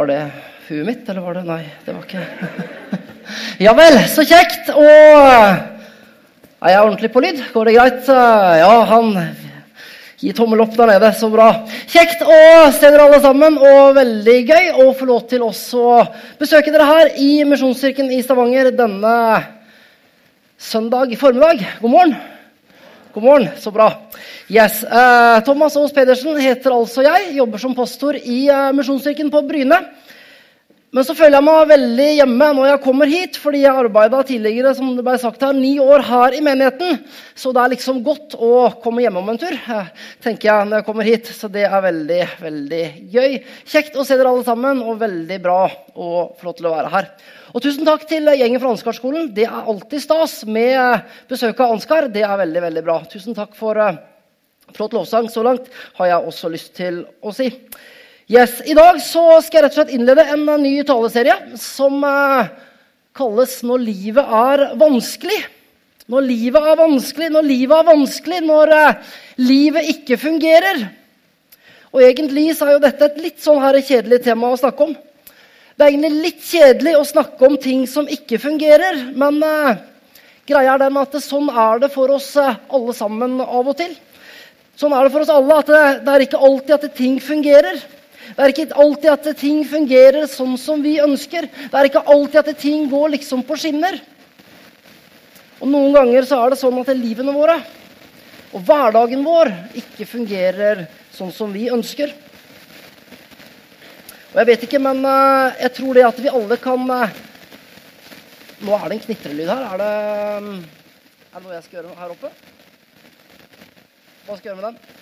Var det huet mitt, eller var det Nei, det var ikke Ja vel, så kjekt. Og er jeg ordentlig på lyd? Går det greit? Ja, han gir tommel opp der nede. Så bra. Kjekt å se dere alle sammen, og veldig gøy å få lov til også å besøke dere her i Misjonskirken i Stavanger denne søndag formiddag. God morgen. God morgen, Så bra. Yes. Eh, Thomas Aas Pedersen heter altså jeg. Jobber som pastor i eh, Misjonskirken på Bryne. Men så føler jeg meg veldig hjemme når jeg kommer hit, fordi jeg arbeida tidligere som det ble sagt her, ni år her i menigheten. Så det er liksom godt å komme hjemme om en tur, eh, tenker jeg når jeg kommer hit. Så det er veldig, veldig gøy. Kjekt å se dere alle sammen, og veldig bra få lov til å være her. Og tusen takk til gjengen fra Ansgarskolen. Det er alltid stas med besøk av Ansgar. Det er veldig, veldig bra. Tusen takk for uh, flott lovsang så langt, har jeg også lyst til å si. Yes, I dag så skal jeg rett og slett innlede en uh, ny taleserie som uh, kalles 'Når livet er vanskelig'. Når livet er vanskelig, når livet er vanskelig, når livet ikke fungerer. Og egentlig så er jo dette et litt sånn her kjedelig tema å snakke om. Det er egentlig litt kjedelig å snakke om ting som ikke fungerer. Men uh, greia er den at sånn er det for oss alle sammen av og til. Sånn er det for oss alle at det, det er ikke alltid at ting fungerer. Det er ikke alltid at ting fungerer sånn som vi ønsker. Det er ikke alltid at ting går liksom på skinner. Og noen ganger så er det sånn at livene våre og hverdagen vår ikke fungerer sånn som vi ønsker. Og jeg vet ikke, men uh, jeg tror det at vi alle kan uh, Nå er det en knitrelyd her. Er det, er det noe jeg skal gjøre her oppe? Hva skal jeg gjøre med den?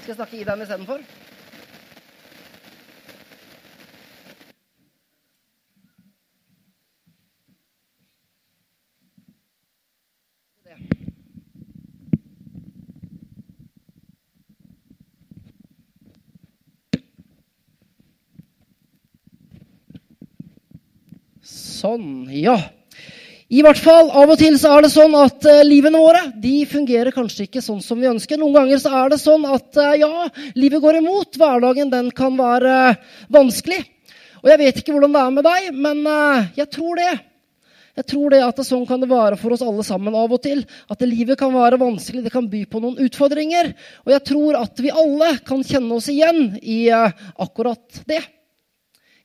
Skal jeg snakke i den istedenfor? Sånn, ja. I hvert fall, Av og til så er det sånn at uh, livene våre de fungerer kanskje ikke sånn som vi ønsker. Noen ganger så er det sånn at uh, ja, livet går imot. Hverdagen den kan være uh, vanskelig. Og Jeg vet ikke hvordan det er med deg, men jeg tror det. Jeg tror det at det sånn kan det være for oss alle sammen av og til. At livet kan være vanskelig, det kan by på noen utfordringer. Og jeg tror at vi alle kan kjenne oss igjen i akkurat det.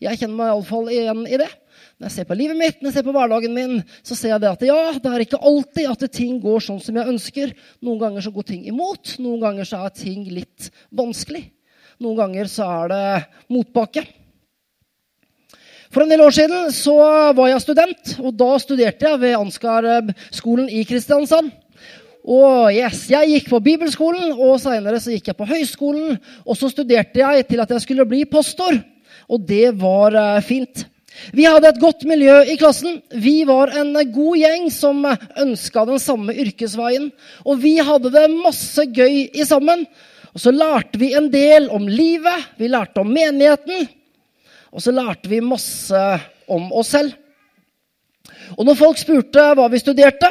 Jeg kjenner meg iallfall igjen i det. Når jeg ser på livet mitt, når jeg ser på hverdagen min, så ser jeg det at ja, det er ikke alltid at ting går sånn som jeg ønsker. Noen ganger så går ting imot. Noen ganger så er ting litt vanskelig. Noen ganger så er det motbakke. For en del år siden så var jeg student, og da studerte jeg ved Ansgar-skolen i Kristiansand. Og yes, Jeg gikk på bibelskolen, og seinere gikk jeg på høyskolen. Og så studerte jeg til at jeg skulle bli pastor, og det var eh, fint. Vi hadde et godt miljø i klassen. Vi var en god gjeng som ønska den samme yrkesveien. Og vi hadde det masse gøy i sammen. Og så lærte vi en del om livet, vi lærte om menigheten. Og så lærte vi masse om oss selv. Og når folk spurte hva vi studerte,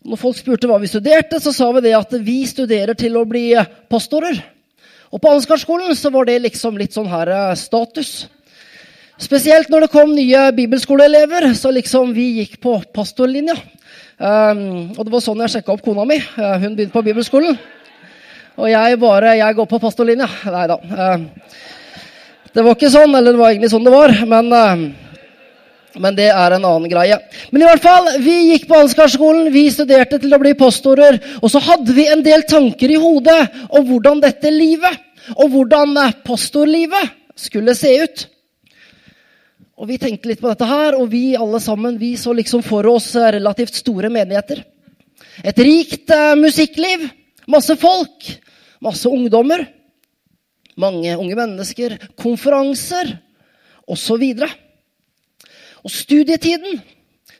når folk spurte hva vi studerte, så sa vi det at vi studerer til å bli pastorer. Og på Ansgarskolen så var det liksom litt sånn her status. Spesielt når det kom nye bibelskoleelever, så liksom vi gikk på pastorlinja. Um, og det var sånn jeg sjekka opp kona mi. Uh, hun begynte på bibelskolen. Og jeg bare Jeg går på pastorlinja. Nei da. Uh, det var ikke sånn, eller det var egentlig sånn det var. Men, uh, men det er en annen greie. Men i hvert fall, vi gikk på Ansgarskolen, vi studerte til å bli pastorer. Og så hadde vi en del tanker i hodet om hvordan dette livet, og hvordan pastorlivet, skulle se ut. Og Vi tenkte litt på dette her, og vi alle sammen vi så liksom for oss eh, relativt store menigheter. Et rikt uh, musikkliv, masse folk, masse ungdommer. Mange unge mennesker, konferanser osv. Og, og studietiden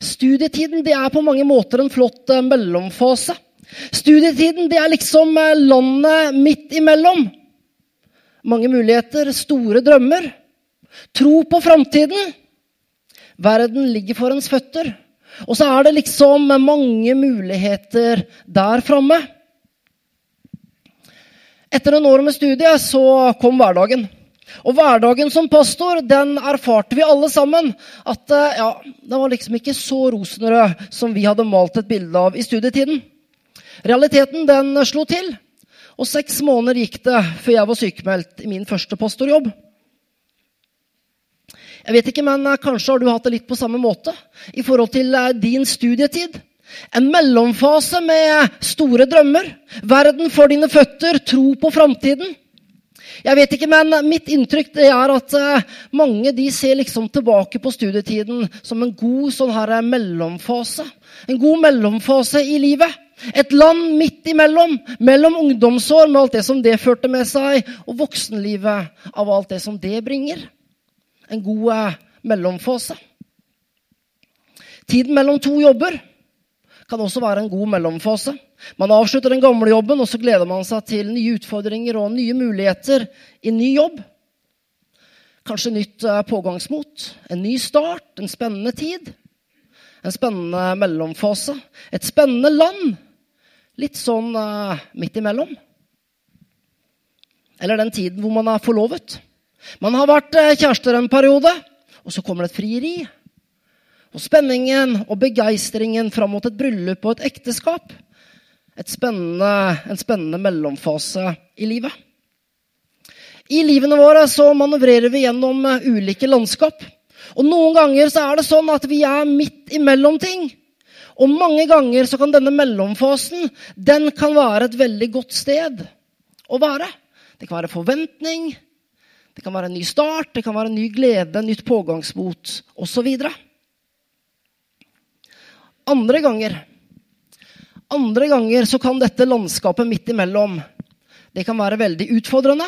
Studietiden det er på mange måter en flott uh, mellomfase. Studietiden det er liksom uh, landet midt imellom. Mange muligheter, store drømmer. Tro på framtiden. Verden ligger for ens føtter. Og så er det liksom mange muligheter der framme. Etter en år med studiet så kom hverdagen. Og hverdagen som pastor den erfarte vi alle sammen at eh, ja, den var liksom ikke så rosenrød som vi hadde malt et bilde av i studietiden. Realiteten den slo til, og seks måneder gikk det før jeg var sykemeldt i min første pastorjobb. Jeg vet ikke, men eh, Kanskje har du hatt det litt på samme måte i forhold til eh, din studietid. En mellomfase med store drømmer, verden for dine føtter, tro på framtiden. Jeg vet ikke, men Mitt inntrykk er at eh, mange de ser liksom tilbake på studietiden som en god sånn her mellomfase. En god mellomfase i livet. Et land midt imellom. Mellom ungdomsår med alt det som det førte med seg, og voksenlivet av alt det som det bringer. En god eh, mellomfase. Tiden mellom to jobber kan også være en god mellomfase. Man avslutter den gamle jobben, og så gleder man seg til nye utfordringer og nye muligheter i ny jobb. Kanskje nytt eh, pågangsmot, en ny start, en spennende tid. En spennende mellomfase. Et spennende land. Litt sånn uh, midt imellom. Eller den tiden hvor man er forlovet. Man har vært uh, kjærester en periode, og så kommer det et frieri. Og spenningen og begeistringen fram mot et bryllup og et ekteskap spennende, en spennende mellomfase i livet. I livene våre så manøvrerer vi gjennom eh, ulike landskap. Og Noen ganger så er det sånn at vi er midt imellom ting. Og mange ganger så kan denne mellomfasen den kan være et veldig godt sted å være. Det kan være forventning, det kan være en ny start, det kan være en ny glede, nytt pågangsmot osv. Andre ganger andre ganger så kan dette landskapet midt imellom det kan være veldig utfordrende,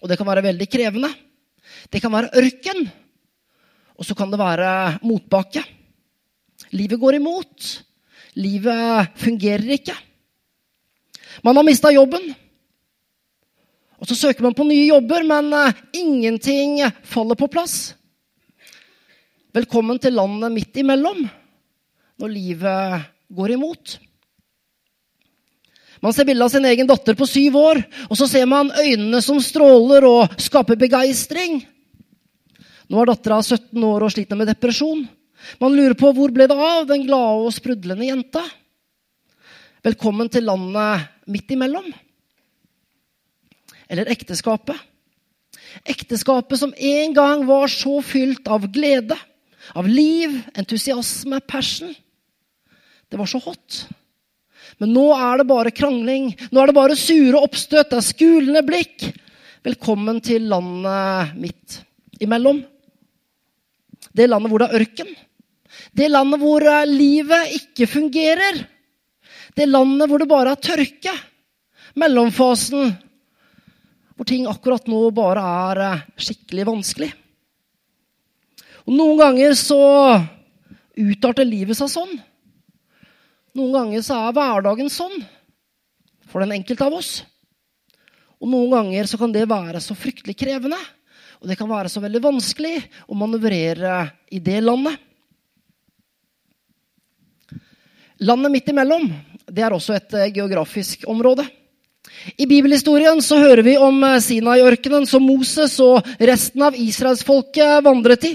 og det kan være veldig krevende. Det kan være ørken, og så kan det være motbakke. Livet går imot. Livet fungerer ikke. Man har mista jobben. Og så søker man på nye jobber, men eh, ingenting faller på plass. Velkommen til landet midt imellom, når livet går imot. Man ser bilde av sin egen datter på syv år, og så ser man øynene som stråler og skaper begeistring. Nå er dattera 17 år og sliter med depresjon. Man lurer på hvor ble det av den glade og sprudlende jenta? Velkommen til landet midt imellom. Eller ekteskapet. Ekteskapet som en gang var så fylt av glede, av liv, entusiasme, passion. Det var så hot. Men nå er det bare krangling. Nå er det bare sure oppstøt. Det er skulende blikk. Velkommen til landet mitt imellom. Det landet hvor det er ørken. Det landet hvor eh, livet ikke fungerer. Det landet hvor det bare er tørke. Mellomfasen hvor ting akkurat nå bare er eh, skikkelig vanskelig. Og Noen ganger så utarter livet seg sånn. Noen ganger så er hverdagen sånn for den enkelte av oss. Og noen ganger så kan det være så fryktelig krevende. Og det kan være så veldig vanskelig å manøvrere i det landet. Landet midt imellom det er også et eh, geografisk område. I bibelhistorien så hører vi om eh, Sinai-ørkenen som Moses og resten av israelsfolket vandret i.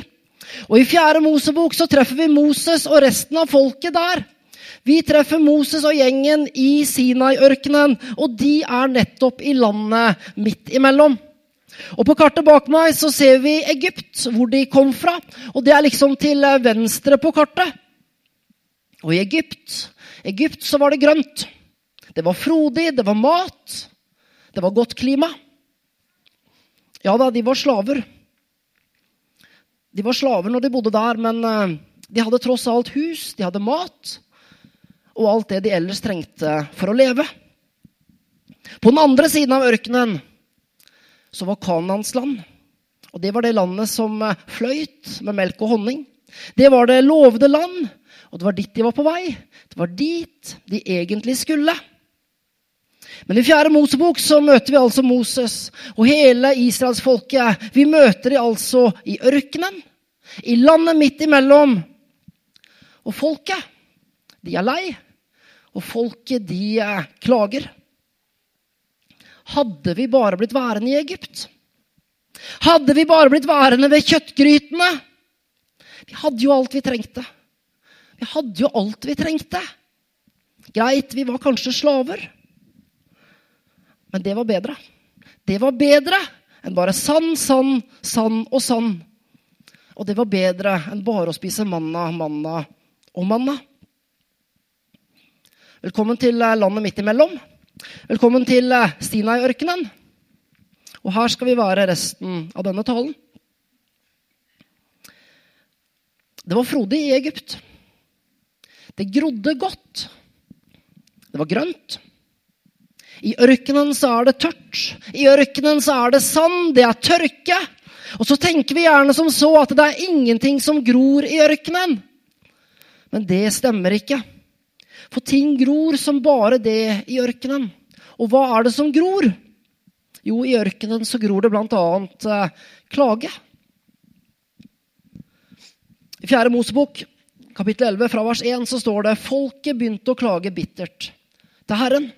Og I fjerde Mosebok så treffer vi Moses og resten av folket der. Vi treffer Moses og gjengen i Sinai-ørkenen, og de er nettopp i landet midt imellom. Og På kartet bak meg så ser vi Egypt, hvor de kom fra. Og Det er liksom til venstre på kartet. Og i Egypt, Egypt så var det grønt. Det var frodig, det var mat, det var godt klima. Ja da, de var slaver. De var slaver når de bodde der, men eh, de hadde tross alt hus, de hadde mat og alt det de ellers trengte for å leve. På den andre siden av ørkenen så var Kanans land. Og det var det landet som eh, fløyt med melk og honning. Det var det lovede land, og det var dit de var på vei. Det var dit de egentlig skulle. Men i fjerde Mosebok så møter vi altså Moses og hele israelsfolket. Vi møter de altså i ørkenen, i landet midt imellom. Og folket de er lei, og folket, de eh, klager. Hadde vi bare blitt værende i Egypt? Hadde vi bare blitt værende ved kjøttgrytene? Vi hadde jo alt vi trengte. Vi hadde jo alt vi trengte. Greit, vi var kanskje slaver. Men det var bedre. Det var bedre enn bare sann, sann, sann og sann. Og det var bedre enn bare å spise manna, manna og manna. Velkommen til eh, landet midt imellom. Velkommen til eh, Sinai-ørkenen. Og her skal vi være resten av denne talen. Det var frodig i Egypt. Det grodde godt. Det var grønt. I ørkenen så er det tørt. I ørkenen så er det sand. Det er tørke. Og så tenker vi gjerne som så at det er ingenting som gror i ørkenen. Men det stemmer ikke. For ting gror som bare det i ørkenen. Og hva er det som gror? Jo, i ørkenen så gror det bl.a. Eh, klage. I Fjerde Mosebok, kapittel 11, fra vers 1, så står det folket begynte å klage bittert til Herren.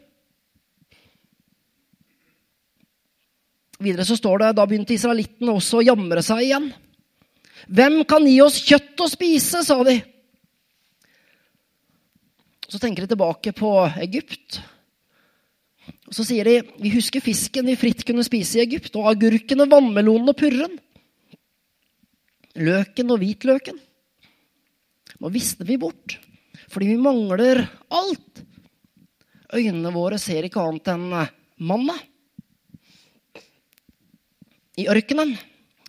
Videre så står det da begynte israelittene også å jamre seg igjen. Hvem kan gi oss kjøtt å spise, sa de. Så tenker de tilbake på Egypt. Og Så sier de vi husker fisken vi fritt kunne spise i Egypt, og agurkene, vannmelonen og purren. Løken og hvitløken. Nå visste vi bort, fordi vi mangler alt. Øynene våre ser ikke annet enn manna. I ørkenen,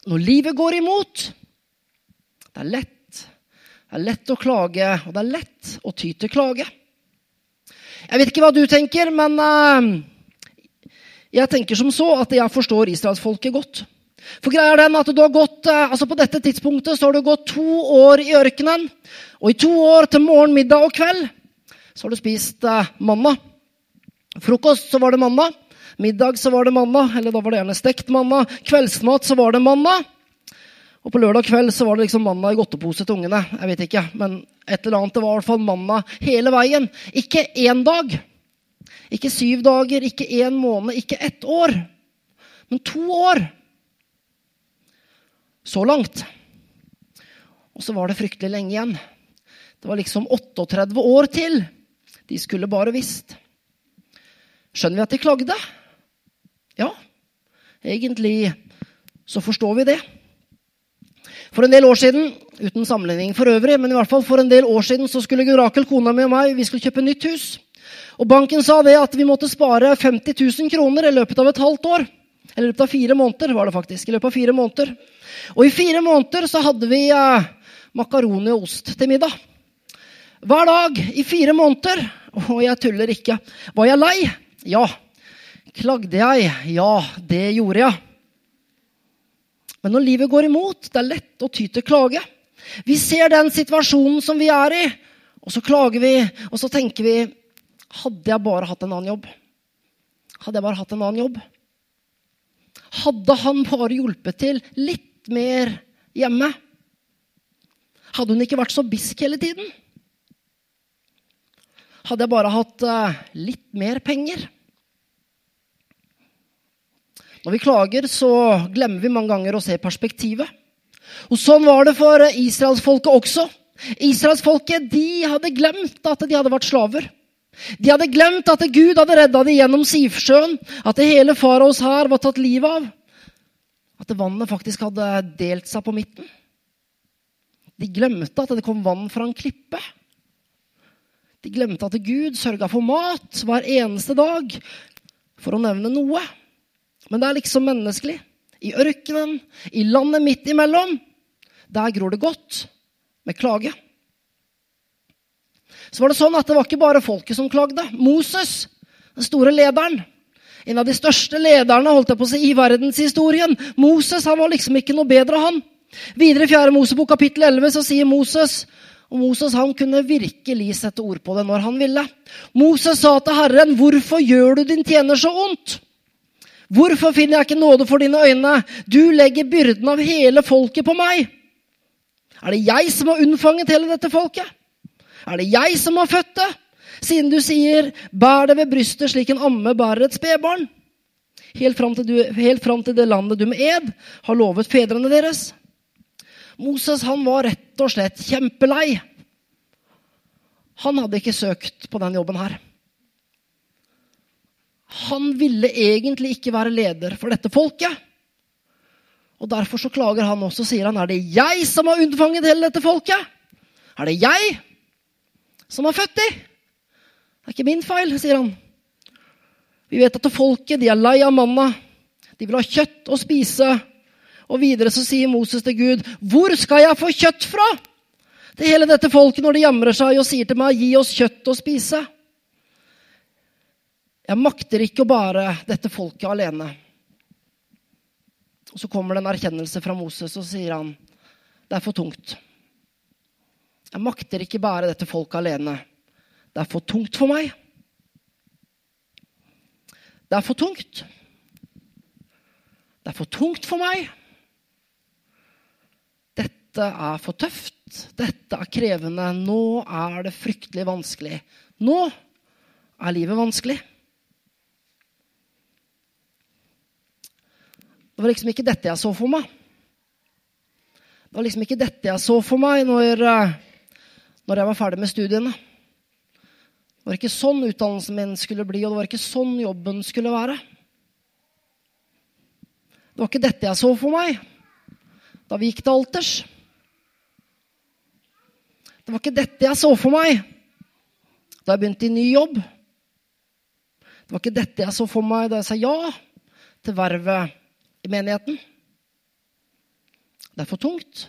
når livet går imot Det er lett. Det er lett å klage, og det er lett å ty til klage. Jeg vet ikke hva du tenker, men uh, jeg tenker som så at jeg forstår israelsfolket godt. For greia er den at du har gått, uh, altså På dette tidspunktet så har du gått to år i ørkenen. Og i to år til morgen, middag og kveld så har du spist mandag. manna. Frokost så var det manna. Middag så var det manna, eller da var det gjerne stekt manna. Kveldsmat så var det manna. Og på lørdag kveld så var det liksom manna i godtepose til ungene. Jeg vet ikke, men et eller annet. Det var i hvert fall manna hele veien. Ikke én dag. Ikke syv dager, ikke én måned, ikke ett år. Men to år. Så langt. Og så var det fryktelig lenge igjen. Det var liksom 38 år til. De skulle bare visst. Skjønner vi at de klagde? Ja, egentlig så forstår vi det. For en del år siden uten sammenligning for øvrig, men i hvert fall for en del år siden så skulle Gud Rakel, kona mi og meg, vi skulle kjøpe nytt hus. Og banken sa det at vi måtte spare 50 000 kroner i løpet av et halvt år. Eller i løpet av fire måneder, var det faktisk. i løpet av fire måneder. Og i fire måneder så hadde vi eh, makaroni og ost til middag. Hver dag i fire måneder. Og jeg tuller ikke. Var jeg lei? Ja. Klagde jeg? Ja, det gjorde jeg. Men når livet går imot, det er lett å ty til klage. Vi ser den situasjonen som vi er i, og så klager vi, og så tenker vi Hadde jeg bare hatt en annen jobb? Hadde jeg bare hatt en annen jobb? Hadde han bare hjulpet til litt mer hjemme? Hadde hun ikke vært så bisk hele tiden? Hadde jeg bare hatt uh, litt mer penger? Når vi klager, så glemmer vi mange ganger å se perspektivet. Og Sånn var det for israelsfolket også. Israelsfolket hadde glemt at de hadde vært slaver. De hadde glemt at Gud hadde redda dem gjennom Sivsjøen. At det hele faraos hær var tatt livet av. At vannet faktisk hadde delt seg på midten. De glemte at det kom vann fra en klippe. De glemte at Gud sørga for mat hver eneste dag, for å nevne noe. Men det er liksom menneskelig. I ørkenen, i landet midt imellom, der gror det godt med klage. Så var det sånn at det var ikke bare folket som klagde. Moses, den store lederen, en av de største lederne holdt jeg på å si, i verdenshistorien. Moses han var liksom ikke noe bedre, han. Videre i 4. Mosebok kapittel 11 så sier Moses og Moses han kunne virkelig sette ord på det når han ville. Moses sa til Herren, 'Hvorfor gjør du din tjener så ondt?' Hvorfor finner jeg ikke nåde for dine øyne? Du legger byrden av hele folket på meg. Er det jeg som har unnfanget hele dette folket? Er det jeg som har født det? Siden du sier 'bær det ved brystet slik en amme bærer et spedbarn'. helt fram, til helt fram til det landet du med ed har lovet fedrene deres. Moses han var rett og slett kjempelei. Han hadde ikke søkt på den jobben her. Han ville egentlig ikke være leder for dette folket. Og Derfor så klager han også og sier han, er det jeg som har unnfanget hele dette folket. Er det jeg som har født de? Det er ikke min feil, sier han. Vi vet at folket de er lei av manna. De vil ha kjøtt å spise. Og videre så sier Moses til Gud, 'Hvor skal jeg få kjøtt fra?' Til hele dette folket når de jamrer seg og sier til meg, 'Gi oss kjøtt å spise'. Jeg makter ikke å bære dette folket alene. Og Så kommer det en erkjennelse fra Moses, og sier han, 'Det er for tungt'. Jeg makter ikke bære dette folket alene. Det er for tungt for meg. Det er for tungt. Det er for tungt for meg. Dette er for tøft. Dette er krevende. Nå er det fryktelig vanskelig. Nå er livet vanskelig. Det var liksom ikke dette jeg så for meg. Det var liksom ikke dette jeg så for meg når, eh, når jeg var ferdig med studiene. Det var ikke sånn utdannelsen min skulle bli, og det var ikke sånn jobben skulle være. Det var ikke dette jeg så for meg da vi gikk til alters. Det var ikke dette jeg så for meg da jeg begynte i ny jobb. Det var ikke dette jeg så for meg da jeg sa ja til vervet i menigheten. Det er for tungt.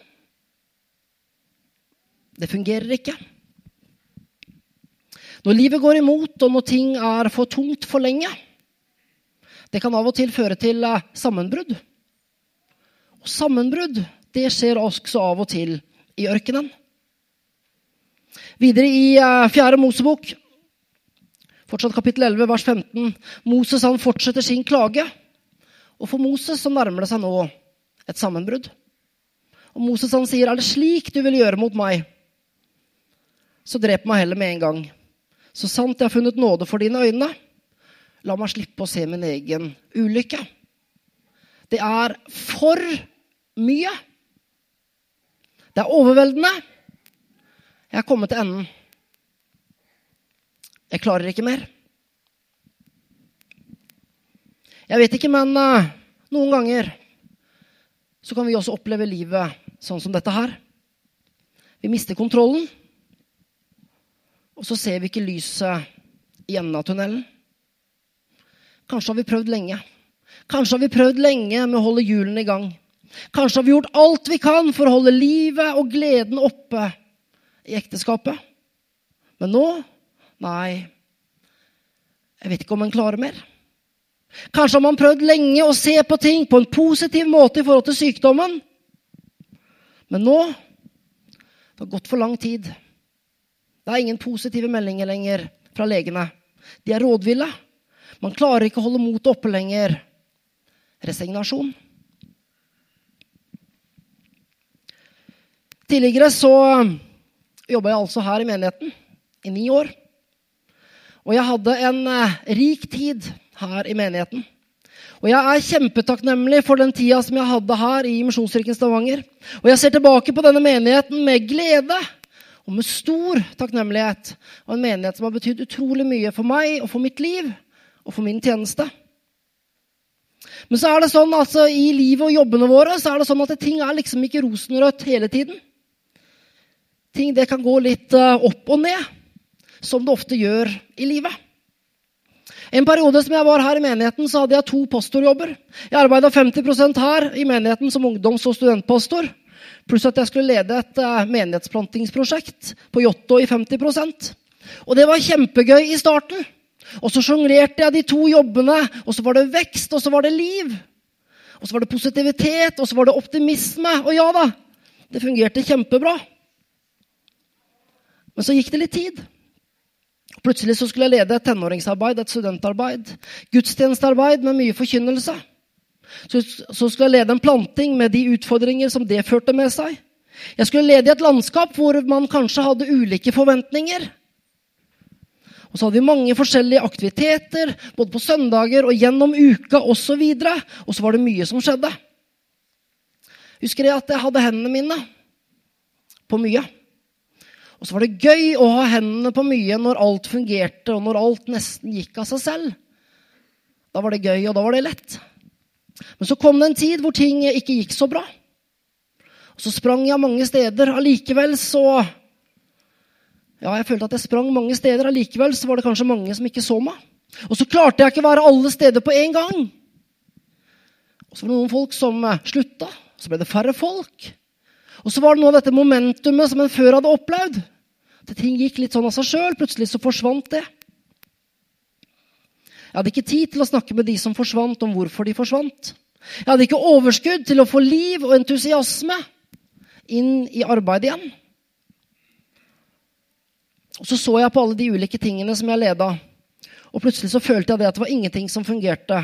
Det fungerer ikke. Når livet går imot, og når ting er for tungt for lenge, det kan av og til føre til eh, sammenbrudd. Og sammenbrudd det skjer også av og til i ørkenen. Videre i uh, Fjerde Mosebok, fortsatt kapittel 11, vers 15. Moses han fortsetter sin klage. Og for Moses så nærmer det seg nå et sammenbrudd. Og Moses han sier, 'Er det slik du vil gjøre mot meg?' Så drep meg heller med en gang. Så sant jeg har funnet nåde for dine øyne, la meg slippe å se min egen ulykke. Det er for mye. Det er overveldende. Jeg er kommet til enden. Jeg klarer ikke mer. Jeg vet ikke, men uh, noen ganger så kan vi også oppleve livet sånn som dette her. Vi mister kontrollen. Og så ser vi ikke lyset i enden av tunnelen. Kanskje har vi prøvd lenge. Kanskje har vi prøvd lenge med å holde hjulene i gang. Kanskje har vi gjort alt vi kan for å holde livet og gleden oppe i ekteskapet. Men nå Nei, jeg vet ikke om en klarer mer. Kanskje har man prøvd lenge å se på ting på en positiv måte i forhold til sykdommen. Men nå Det har gått for lang tid. Det er ingen positive meldinger lenger fra legene. De er rådville. Man klarer ikke å holde motet oppe lenger. Resignasjon. Tidligere så jobba jeg altså her i menigheten i ni år. Og jeg hadde en eh, rik tid her i menigheten. Og jeg er kjempetakknemlig for den tida som jeg hadde her i Misjonskirken Stavanger. Og jeg ser tilbake på denne menigheten med glede og med stor takknemlighet. Og en menighet som har betydd utrolig mye for meg og for mitt liv og for min tjeneste. Men så er det sånn altså, i livet og jobbene våre så er det sånn at ting er liksom ikke rosenrødt hele tiden. Ting det kan gå litt uh, opp og ned, som det ofte gjør i livet. En periode som jeg var her i menigheten, så hadde jeg to pastorjobber. Jeg arbeida 50% her i menigheten som ungdoms- og studentpastor. Pluss at jeg skulle lede et uh, menighetsplantingsprosjekt på Jotto i 50% Og det var kjempegøy i starten. Og så sjonglerte jeg de to jobbene, og så var det vekst, og så var det liv. Og så var det positivitet, og så var det optimisme. Og ja da, det fungerte kjempebra. Men så gikk det litt tid. Plutselig så skulle jeg lede et tenåringsarbeid, et studentarbeid. Gudstjenestearbeid med mye forkynnelse. Så, så skulle jeg lede en planting med de utfordringer som det førte med seg. Jeg skulle lede i et landskap hvor man kanskje hadde ulike forventninger. Og så hadde vi mange forskjellige aktiviteter, både på søndager og gjennom uka osv. Og, og så var det mye som skjedde. Husker jeg at jeg hadde hendene mine på mye. Og så var det gøy å ha hendene på mye når alt fungerte, og når alt nesten gikk av seg selv. Da var det gøy, og da var det lett. Men så kom det en tid hvor ting ikke gikk så bra. Og så sprang jeg mange steder. Allikevel så Ja, jeg følte at jeg sprang mange steder. Allikevel så var det kanskje mange som ikke så meg. Og så klarte jeg ikke å være alle steder på en gang. Og så var det noen folk som eh, slutta. Så ble det færre folk. Og så var det noe av dette momentumet som en før hadde opplevd. At ting gikk litt sånn av seg sjøl. Plutselig så forsvant det. Jeg hadde ikke tid til å snakke med de som forsvant, om hvorfor de forsvant. Jeg hadde ikke overskudd til å få liv og entusiasme inn i arbeidet igjen. Og Så så jeg på alle de ulike tingene som jeg leda, og plutselig så følte jeg det at det var ingenting som fungerte.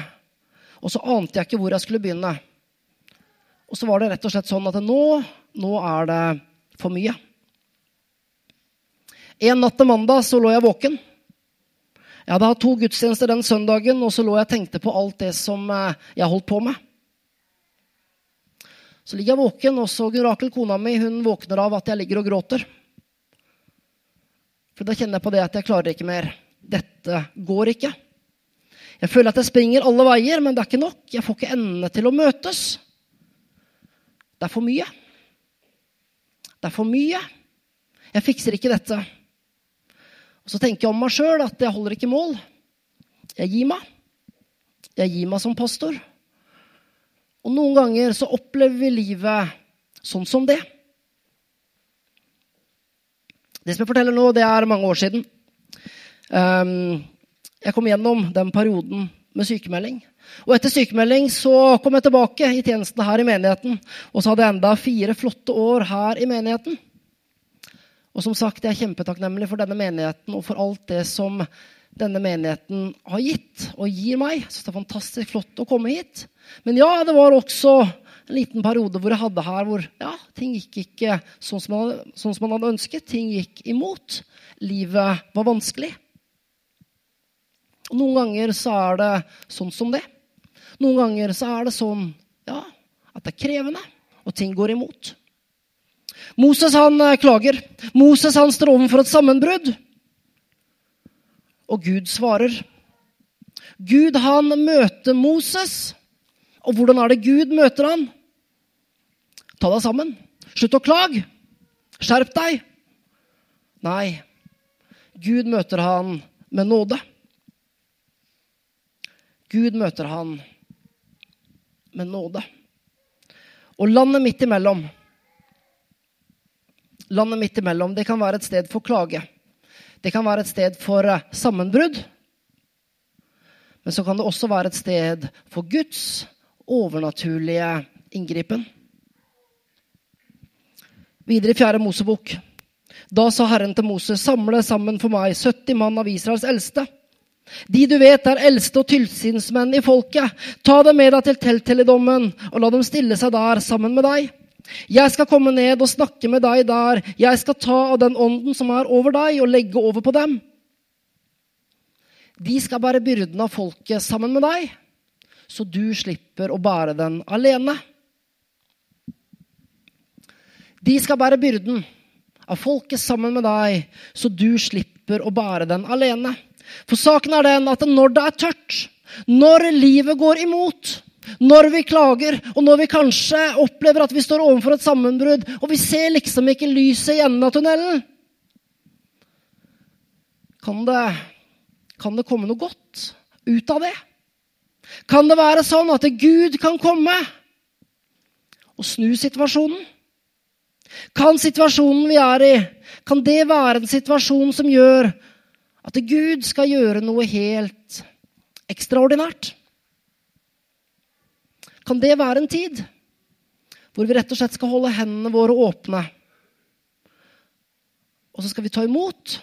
Og så ante jeg ikke hvor jeg skulle begynne. Og så var det rett og slett sånn at nå, nå er det for mye. En natt til mandag så lå jeg våken. Jeg hadde hatt to gudstjenester den søndagen, og så lå jeg og tenkte på alt det som eh, jeg holdt på med. Så ligger jeg våken, og så Rakel, kona mi, hun våkner av at jeg ligger og gråter. For da kjenner jeg på det at jeg klarer ikke mer. Dette går ikke. Jeg føler at jeg springer alle veier, men det er ikke nok. Jeg får ikke endene til å møtes. Det er for mye. Det er for mye. Jeg fikser ikke dette. Og Så tenker jeg om meg sjøl at jeg holder ikke mål. Jeg gir meg. Jeg gir meg som pastor. Og noen ganger så opplever vi livet sånn som det. Det som jeg forteller nå, det er mange år siden. Ehm, jeg kom gjennom den perioden med sykemelding. Og etter sykemelding så kom jeg tilbake i tjenesten her i menigheten. Og så hadde jeg enda fire flotte år her i menigheten. Og som sagt, jeg er kjempetakknemlig for denne menigheten og for alt det som denne menigheten har gitt og gir meg. Så det er fantastisk flott å komme hit. Men ja, det var også en liten periode hvor jeg hadde her hvor ja, ting gikk ikke sånn som, man, sånn som man hadde ønsket. Ting gikk imot. Livet var vanskelig. Og noen ganger så er det sånn som det. Noen ganger så er det sånn ja, at det er krevende, og ting går imot. Moses han eh, klager. Moses han står overfor et sammenbrudd. Og Gud svarer. Gud han møter Moses. Og hvordan er det Gud møter han? Ta deg sammen. Slutt å klage. Skjerp deg. Nei, Gud møter han med nåde. Gud møter han med nåde. Og landet midt imellom Landet midt imellom, det kan være et sted for klage. Det kan være et sted for eh, sammenbrudd. Men så kan det også være et sted for Guds overnaturlige inngripen. Videre i fjerde Mosebok. Da sa Herren til Moses, samle sammen for meg 70 mann av Israels eldste. De du vet er eldste og tilsynsmenn i folket. Ta dem med deg til telthelligdommen og la dem stille seg der sammen med deg. Jeg skal komme ned og snakke med deg der. Jeg skal ta av den ånden som er over deg, og legge over på dem. De skal bære byrden av folket sammen med deg, så du slipper å bære den alene. De skal bære byrden av folket sammen med deg, så du slipper å bære den alene. For saken er den at når det er tørt, når livet går imot, når vi klager, og når vi kanskje opplever at vi står overfor et sammenbrudd, og vi ser liksom ikke lyset i enden av tunnelen Kan det, kan det komme noe godt ut av det? Kan det være sånn at Gud kan komme og snu situasjonen? Kan situasjonen vi er i, kan det være en situasjon som gjør at Gud skal gjøre noe helt ekstraordinært? Kan det være en tid hvor vi rett og slett skal holde hendene våre åpne? Og så skal vi ta imot.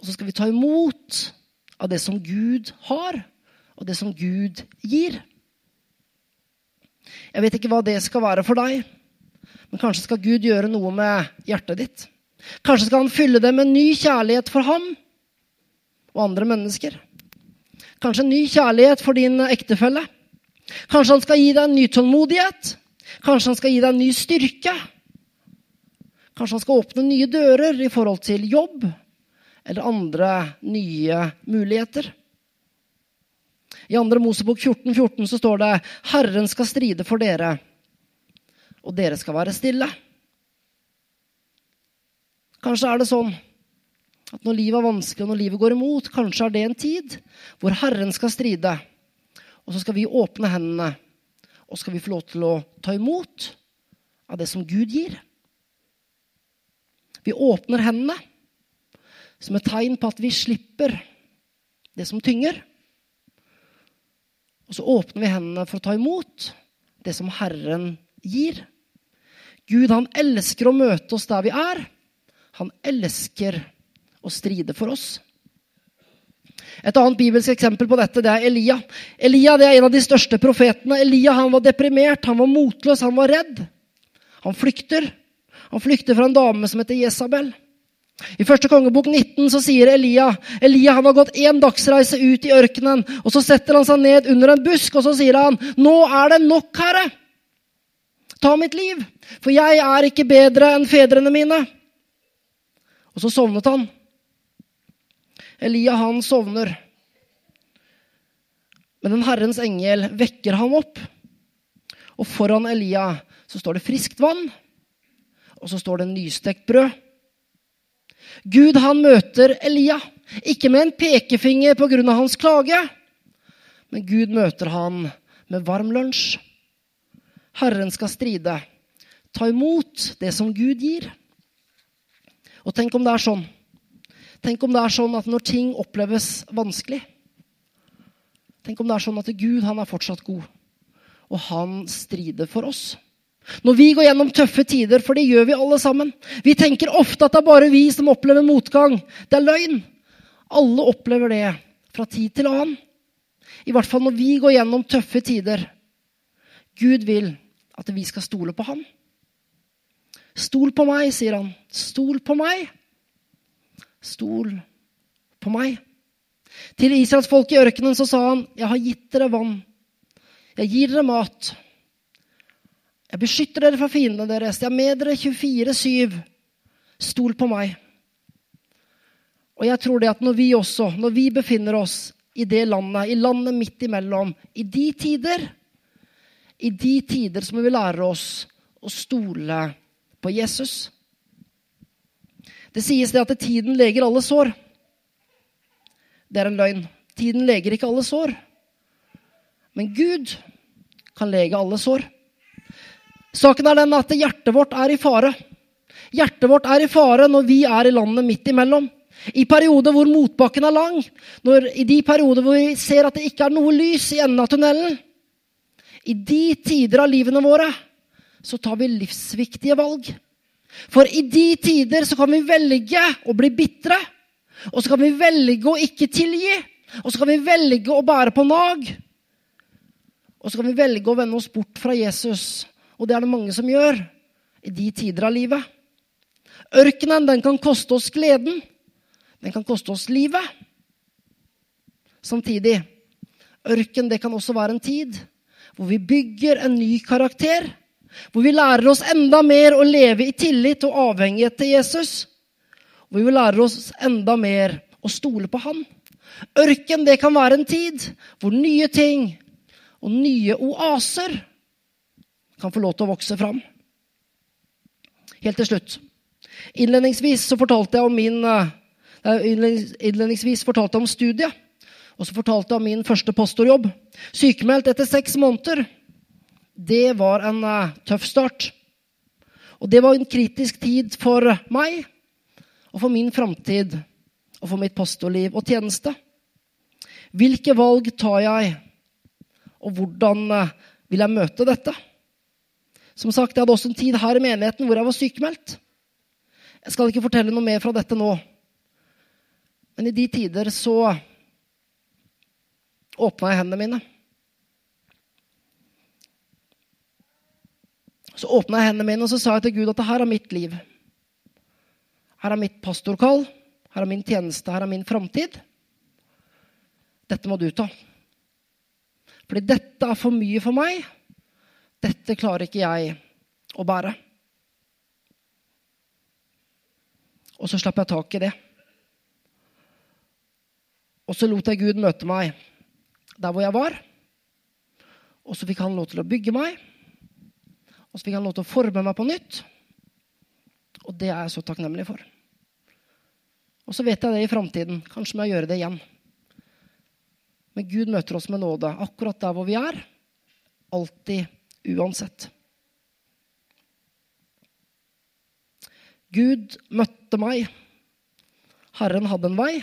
Og så skal vi ta imot av det som Gud har, og det som Gud gir. Jeg vet ikke hva det skal være for deg, men kanskje skal Gud gjøre noe med hjertet ditt. Kanskje skal han fylle det med ny kjærlighet for ham. Og andre mennesker. Kanskje en ny kjærlighet for din ektefelle. Kanskje han skal gi deg en ny tålmodighet. Kanskje han skal gi deg en ny styrke. Kanskje han skal åpne nye dører i forhold til jobb eller andre nye muligheter. I 2. Mosebok 14, 14 så står det Herren skal stride for dere, og dere skal være stille. Kanskje er det sånn at når livet er vanskelig og når livet går imot, kanskje er det en tid hvor Herren skal stride. Og så skal vi åpne hendene, og skal vi få lov til å ta imot av det som Gud gir. Vi åpner hendene som et tegn på at vi slipper det som tynger. Og så åpner vi hendene for å ta imot det som Herren gir. Gud han elsker å møte oss der vi er. Han elsker å stride for oss. Et annet bibelsk eksempel på dette det er Elia. Elia det er en av de største profetene. Elia han var deprimert, han var motløs, han var redd. Han flykter. Han flykter fra en dame som heter Jesabel. I første kongebok 19 så sier Elia Elia han har gått én dagsreise ut i ørkenen. og Så setter han seg ned under en busk og så sier han, 'Nå er det nok, Herre. Ta mitt liv, for jeg er ikke bedre enn fedrene mine.' Og så sovnet han. Elia, han sovner. Men den Herrens engel vekker ham opp. Og foran Elia så står det friskt vann, og så står det nystekt brød. Gud, han møter Elia, ikke med en pekefinger pga. hans klage, men Gud møter han med varm lunsj. Herren skal stride. Ta imot det som Gud gir. Og tenk om det er sånn. Tenk om det er sånn at når ting oppleves vanskelig Tenk om det er sånn at Gud han er fortsatt god, og han strider for oss. Når vi går gjennom tøffe tider, for det gjør vi alle sammen Vi tenker ofte at det er bare vi som opplever motgang. Det er løgn. Alle opplever det fra tid til annen. I hvert fall når vi går gjennom tøffe tider. Gud vil at vi skal stole på ham. Stol på meg, sier han. Stol på meg. Stol på meg. Til Israels folk i ørkenen så sa han, 'Jeg har gitt dere vann. Jeg gir dere mat.' 'Jeg beskytter dere fra fiendene deres. Jeg er med dere 24-7. Stol på meg.' Og jeg tror det at når vi også, når vi befinner oss i det landet, i landet midt imellom, i de tider I de tider så må vi lære oss å stole på Jesus. Det sies det at tiden leger alle sår. Det er en løgn. Tiden leger ikke alle sår. Men Gud kan lege alle sår. Saken er den at hjertet vårt er i fare. Hjertet vårt er i fare når vi er i landet midt imellom. I perioder hvor motbakken er lang, når, i de perioder hvor vi ser at det ikke er noe lys i enden av tunnelen. I de tider av livene våre så tar vi livsviktige valg. For i de tider så kan vi velge å bli bitre. Og så kan vi velge å ikke tilgi. Og så kan vi velge å bære på nag. Og så kan vi velge å vende oss bort fra Jesus. Og det er det mange som gjør i de tider av livet. Ørkenen den kan koste oss gleden. Den kan koste oss livet. Samtidig, ørken det kan også være en tid hvor vi bygger en ny karakter hvor vi lærer oss enda mer å leve i tillit og avhengighet til Jesus. Hvor vi lærer oss enda mer å stole på Han. Ørken det kan være en tid hvor nye ting og nye oaser kan få lov til å vokse fram. Helt til slutt. Innledningsvis så fortalte jeg om min eh, innledningsvis fortalte jeg om studiet. Og så fortalte jeg om min første pastorjobb. Sykemeldt etter seks måneder det var en uh, tøff start. Og det var en kritisk tid for meg og for min framtid og for mitt pastorliv og tjeneste. Hvilke valg tar jeg, og hvordan uh, vil jeg møte dette? Som sagt, Jeg hadde også en tid her i menigheten hvor jeg var sykemeldt. Jeg skal ikke fortelle noe mer fra dette nå. Men i de tider så åpna jeg hendene mine. Så åpna jeg hendene mine og så sa jeg til Gud at her er mitt liv. Her er mitt pastorkall, her er min tjeneste, her er min framtid. dette må du ta. Fordi dette er for mye for meg. Dette klarer ikke jeg å bære. Og så slapp jeg tak i det. Og så lot jeg Gud møte meg der hvor jeg var. Og så fikk han lov til å bygge meg. Og så fikk han lov til å forme meg på nytt. Og det er jeg så takknemlig for. Og så vet jeg det i framtiden. Kanskje må jeg gjøre det igjen. Men Gud møter oss med nåde akkurat der hvor vi er. Alltid, uansett. Gud møtte meg. Herren hadde en vei.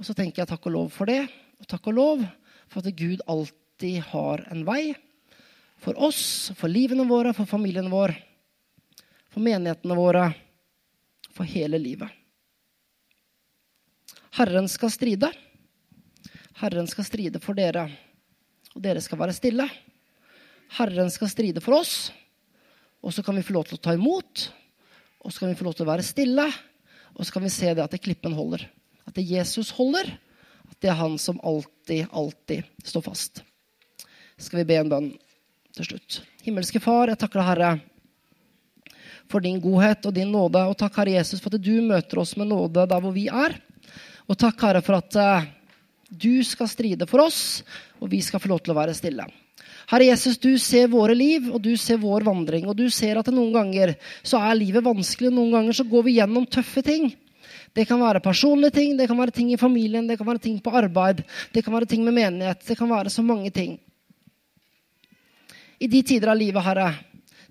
Og så tenker jeg takk og lov for det. Og takk og lov for at Gud alltid har en vei. For oss, for livene våre, for familien vår, for menighetene våre, for hele livet. Herren skal stride. Herren skal stride for dere, og dere skal være stille. Herren skal stride for oss, og så kan vi få lov til å ta imot. Og så kan vi få lov til å være stille, og så kan vi se det at det klippen holder. At det Jesus holder. At det er han som alltid, alltid står fast. Skal vi be en bønn til slutt. Himmelske Far, jeg takker deg, Herre, for din godhet og din nåde. Og takk, Herre Jesus, for at du møter oss med nåde der hvor vi er. Og takk, Herre, for at uh, du skal stride for oss, og vi skal få lov til å være stille. Herre Jesus, du ser våre liv, og du ser vår vandring. Og du ser at noen ganger så er livet vanskelig, og noen ganger så går vi gjennom tøffe ting. Det kan være personlige ting, det kan være ting i familien, det kan være ting på arbeid, det kan være ting med menighet. Det kan være så mange ting. I de tider av livet, Herre,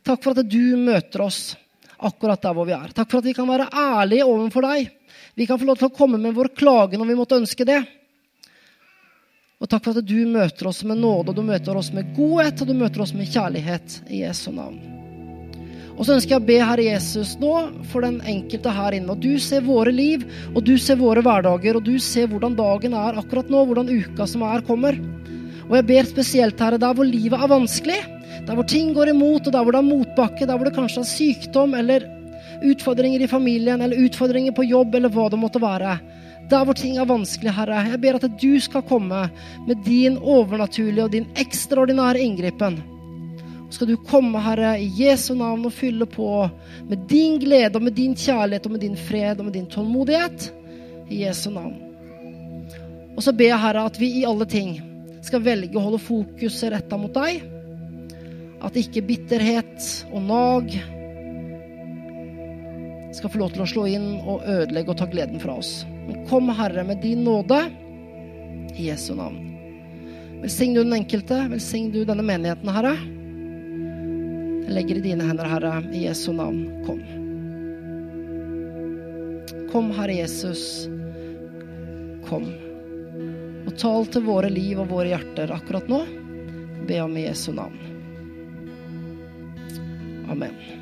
takk for at du møter oss akkurat der hvor vi er. Takk for at vi kan være ærlige overfor deg. Vi kan få lov til å komme med vår klage når vi måtte ønske det. Og takk for at du møter oss med nåde, og du møter oss med godhet, og du møter oss med kjærlighet i Jesu navn. Og så ønsker jeg å be Herre Jesus nå for den enkelte her inne. Og du ser våre liv, og du ser våre hverdager, og du ser hvordan dagen er akkurat nå, hvordan uka som er, kommer. Og jeg ber spesielt, Herre, der hvor livet er vanskelig, der hvor ting går imot, og der hvor det er motbakke, der hvor det kanskje er sykdom eller utfordringer i familien eller utfordringer på jobb eller hva det måtte være. Der hvor ting er vanskelig, Herre, jeg ber at du skal komme med din overnaturlige og din ekstraordinære inngripen. Skal du komme, Herre, i Jesu navn og fylle på med din glede og med din kjærlighet og med din fred og med din tålmodighet. I Jesu navn. Og så ber jeg, Herre, at vi i alle ting skal velge å holde fokuset retta mot deg. At ikke bitterhet og nag skal få lov til å slå inn og ødelegge og ta gleden fra oss. Men kom, Herre, med din nåde i Jesu navn. Velsign du den enkelte, velsign du denne menigheten, Herre. Jeg legger i dine hender, Herre, i Jesu navn. Kom. Kom, Herre Jesus. Kom. Og tal til våre liv og våre hjerter akkurat nå. Be om i Jesu navn. Amen.